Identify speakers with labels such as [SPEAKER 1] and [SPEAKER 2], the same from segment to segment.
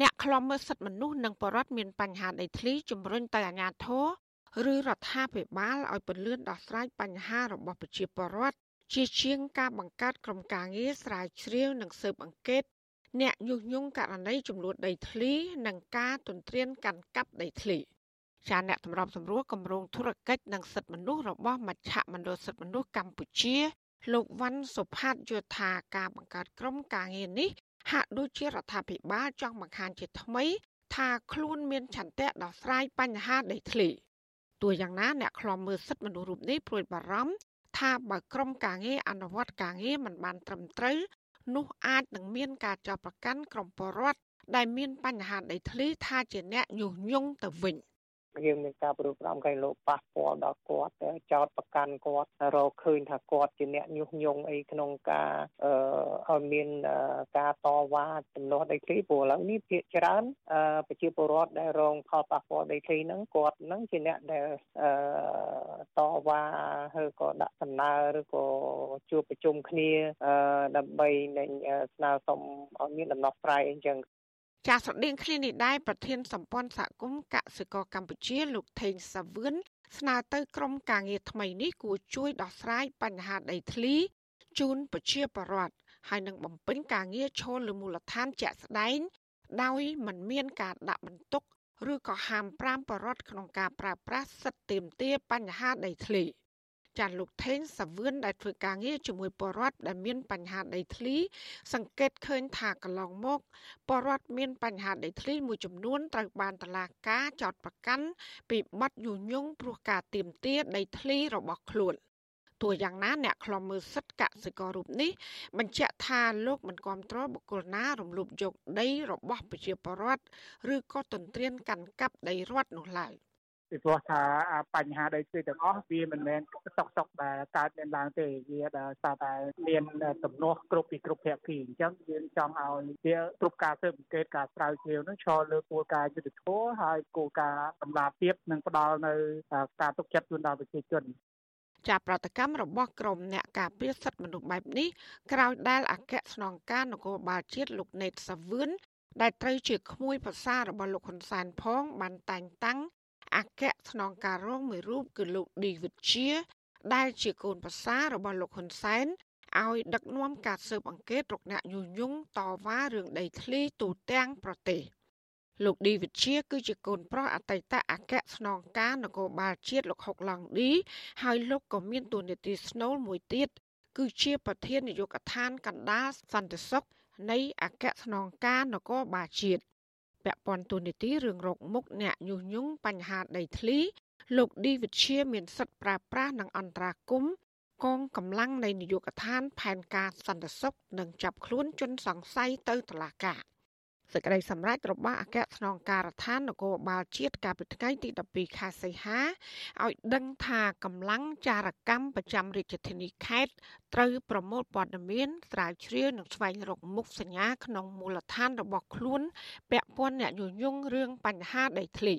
[SPEAKER 1] អ្នកខ្លំមើលសិទ្ធិមនុស្សនិងបរិវត្តមានបញ្ហាដីធ្លីជំរុញទៅអាជ្ញាធរឬរដ្ឋាភិបាលឲ្យពន្លឿនដោះស្រាយបញ្ហារបស់ប្រជាពលរដ្ឋជាជាងការបង្កើតក្រុមការងារស្រាវជ្រាវនិងស៊ើបអង្កេតអ្នកញុះញង់ករណីចំនួនដីធ្លី និងការទន្ទ្រានកាន់កាប់ដីធ្លីជាអ្នកតម្របសម្រួលគម្រោងធុរកិច្ចនិងសិទ្ធិមនុស្សរបស់មជ្ឈមណ្ឌលសិទ្ធិមនុស្សកម្ពុជា លោកវ៉ាន់សុផាតយល់ថាការបង្កើតក្រុមការងារនេះ ហាក់ដូចជារដ្ឋាភិបាលចង់បង្ហាញជាថ្មី ថាខ្លួនមានឆន្ទៈដោះស្រាយបញ្ហាដីធ្លីទោះយ៉ាងណាអ្នកខ្លំមើលសិទ្ធិមនុស្សរូបនេះព្រួយបារម្ភថាបើក្រុមការងារអនុវត្តការងារមិនបានត្រឹមត្រូវនោះអាចនឹងមានការចោទប្រកាន់ក្រុមពលរដ្ឋដែលមានបញ្ហាដីធ្លីថាជាអ្នកញុះញង់ទៅវិញ។
[SPEAKER 2] យើងមានការប្រួយផ្ដំកែលោកប៉ះពាល់ដល់គាត់ចោតប្រកាន់គាត់រកឃើញថាគាត់ជាអ្នកញុះញង់អីក្នុងការអឺឲ្យមានការតវ៉ាចំនួនដីធ្លីព្រោះឥឡូវនេះភាគច្រើនប្រជាពលរដ្ឋដែលរងផលប៉ះពាល់ដីធ្លីហ្នឹងគាត់ហ្នឹងជាអ្នកដែលអឺតវ៉ាឬក៏ដាក់សំណើឬក៏ជួបប្រជុំគ្នាដើម្បីនឹងស្នើសុំឲ្យមានដំណោះស្រាយអីចឹង
[SPEAKER 1] ចាស់ស្រដៀងគ្នានេះដែរប្រធានសម្ព័ន្ធសហគមន៍កសិករកម្ពុជា លោកថេងសាវឿនស្នើទៅក្រមការងារថ្មីនេះគួរជួយដោះស្រាយបញ្ហាដីធ្លីជូនប្រជាពលរដ្ឋហើយនឹងបំពេញការងារឈលលើមូលដ្ឋានជាក់ស្ដែង ដោយមិនមានការដាក់បន្ទុក ឬក៏ហាមប្រាមបរដ្ឋក្នុងការប្រើប្រាស់សិទ្ធិទាមទារបញ្ហាដីធ្លី។ ចាន់លោកថេងសាវឿនដែលធ្វើការងារជាមួយបរដ្ឋដែលមានបញ្ហាដីធ្លី សង្កេតឃើញថាកន្លងមកបរដ្ឋមានបញ្ហាដីធ្លីមួយចំនួនត្រូវបានតឡាការចោតប្រកាន់ពីបទញុះញង់ព្រោះការទៀមទាដីធ្លីរបស់ខ្លួនទោះយ៉ាងណាអ្នកខ្លំមើលសិទ្ធិកសិកររូបនេះបញ្ជាក់ថាលោកមិនគាំទ្របុគ្គលណារំលោភយកដីរបស់ប្រជាពលរដ្ឋឬក៏ទន្ទ្រានកាន់កាប់ដីរដ្ឋនោះឡើយ។
[SPEAKER 3] ពីព្រោះថាបញ្ហាដីធ្លីទាំងអស់វាមិនមែនសុកសុកដែលកើតមានឡើងទេវាដែលសារតែមានទំនាស់គ្រប់ពីគ្រប់ភាគីអញ្ចឹងយើងចង់ឲ្យវាគ្រប់ការស៊ើបអង្កេតការស្រាវជ្រាវនឹងឈរលើគោលការណ៍យុត្តិធម៌ហើយគោលការណ៍តម្លាភាពនិងផ្ដល់នៅការទុកចិត្តជូនដល់ប្រជាជន
[SPEAKER 1] ចាប់ប្រតិកម្មរបស់ក្រមអ្នកការពារសិទ្ធិមនុស្សបែបនេះក្រោយដែលអគ្គស្នងការនគរបាលជាតិលោកណេតសាវឿនដែលត្រូវជាក្មួយប្រសាររបស់លោកហ៊ុនសែនផងបានតែងតាំង អគ្គស្នងការរងមួយរូបគឺលោកឌីវិតជា ដែលជាកូនប្រសាររបស់លោកហ៊ុនសែនឲ្យដឹកនាំការស៊ើបអង្កេតរកអ្នកញុះញង់តវ៉ារឿងដីធ្លីទូទាំងប្រទេសលោកឌីវិជា គឺជាកូនប្រុសអតីតអគ្គស្នងការនគរបាលជាតិលោកហុកឡង់ឌីហើយលោកក៏មានតួនាទីស្នូលមួយទៀតគឺជាប្រធាននាយកដ្ឋានកណ្ដាលសន្តិសុខនៃអគ្គស្នងការនគរបាលជាតិ ពាក់ព័ន្ធទូនីតិរឿងរកមុខអ្នកញុះញង់បញ្ហាដីធ្លី លោកឌីវិជាមានសិទ្ធិប្រើប្រាស់និងអន្តរាគមន៍កងកម្លាំងនៃនាយកដ្ឋាន ផែនការសន្តិសុខនិងចាប់ខ្លួនជនសង្ស័យទៅតុលាការ សេចក្តីសម្រេចរបស់អគ្គស្នងការដ្ឋាននគរបាលជាតិកាលពីថ្ងៃទី12ខែសីហាឲ្យដឹងថាកម្លាំងចារកម្មប្រចាំរាជធានីខេត្តត្រូវប្រមូលព័ត៌មានស្រាវជ្រាវនិងស្វែងរកមុខសញ្ញាក្នុងមូលដ្ឋានរបស់ខ្លួនពាក់ព័ន្ធអ្នកញុះញង់រឿងបញ្ហាដីធ្លី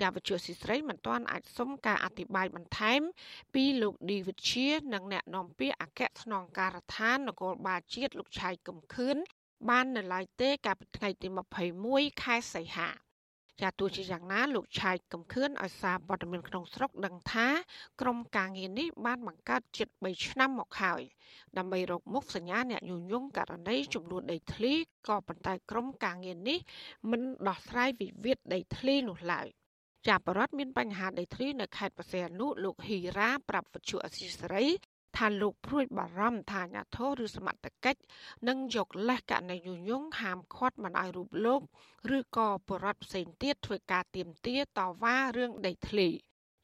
[SPEAKER 1] ជាវិទ្យាស៊ីស្រីមិនទាន់អាចសុំការអធិប្បាយបន្ថែម ពីលោកឌីវិជានិងអ្នកនាំពាក្យអគ្គស្នងការដ្ឋាននគរបាលជាតិលោកឆៃកំខឿន បាននៅឡើយទេកាលពីថ្ងៃទី21ខែសីហាចាទោះជាយ៉ាងណាលោកឆាយកំខឿនឲ្យសារព័ត៌មានក្នុងស្រុកដឹងថាក្រុមការងារនេះបានបង្កើតជិត3ឆ្នាំមកហើយដើម្បីរកមុខសញ្ញាអ្នកញុះញង់ករណីចំនួនដីធ្លីក៏ប៉ុន្តែក្រុមការងារនេះមិនដោះស្រាយវិវាទដីធ្លីនោះឡើយចាប់បរដ្ឋមានបញ្ហាដីធ្លីនៅខេត្តបរសៃអនុលោកហ៊ីរ៉ាប្រាប់វិទ្យុអសីសេរី ថាលោកព្រួយបារម្ភថាអាញាធរឬសមត្ថកិច្ចនឹងយកលេសករណីញុះញង់ហាមឃាត់មិនឲ្យរូបលោក ឬក៏បរដ្ឋផ្សេងទៀតធ្វើការទៀមទាតវ៉ារឿងដីធ្លី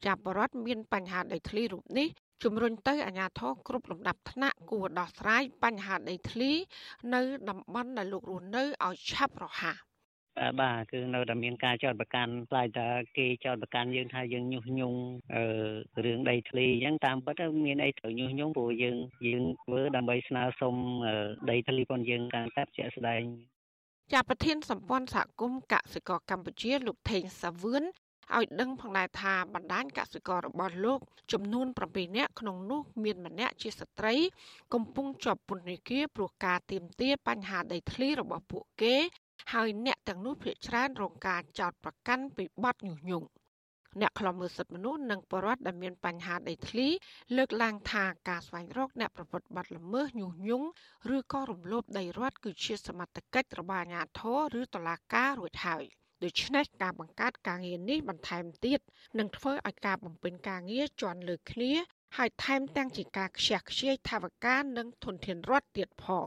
[SPEAKER 1] ចាប់បរដ្ឋមានបញ្ហាដីធ្លីរូបនេះជំរុញទៅអាញាធរគ្រប់លំដាប់ថ្នាក់គួរដោះស្រាយបញ្ហាដីធ្លី នៅតំបន់ដែលលោករស់នៅឲ្យឆាប់រហ័ស
[SPEAKER 4] បាទគឺនៅតែមានការចោទប្រកាន់ខ្លាចថាគេចោទប្រកាន់យើងថាយើងញុះញង់អឺរឿងដីធ្លីអញ្ចឹងតាមពិតទៅមានអីត្រូវញុះញង់ព្រោះយើងយើងធ្វើដើម្បីស្នើសុំដីធ្លីរបស់យើងតាមតែជាក់ស្ដែង
[SPEAKER 1] ជាប្រធានសម្ព័ន្ធសហគមន៍កសិករកម្ពុជា លោកថេងសាវឿនឲ្យដឹងផងដែរថាបណ្ដាញកសិកររបស់លោក ចំនួន7នាក់ក្នុងនោះមានម្នាក់ជាស្ត្រី កំពុងជាប់ពន្ធនាគារព្រោះការទាមទារបញ្ហាដីធ្លីរបស់ពួកគេ ហើយអ្នកទាំងនោះភាគច្រើនរងការចោទប្រកាន់ពីបទញុះញង់អ្នកខ្លំមើលសិទ្ធិមនុស្សនិងបរិវត្តដែលមានបញ្ហាដីធ្លីលើកឡើងថាការស្វែងរកអ្នកប្រព្រឹត្តបទល្មើសញុះញង់ឬក៏រំលោភដីរដ្ឋគឺជាសមត្ថកិច្ចរបស់អាជ្ញាធរឬតុលាការរួចហើយដូច្នេះការបង្កើតការងារនេះបន្ថែមទៀតនឹងធ្វើឲ្យការបំពេញការងារជាន់លើគ្នាហើយថែមទាំងជាការខ្ជះខ្ជាយថវិកានិងធនធានរដ្ឋទៀតផង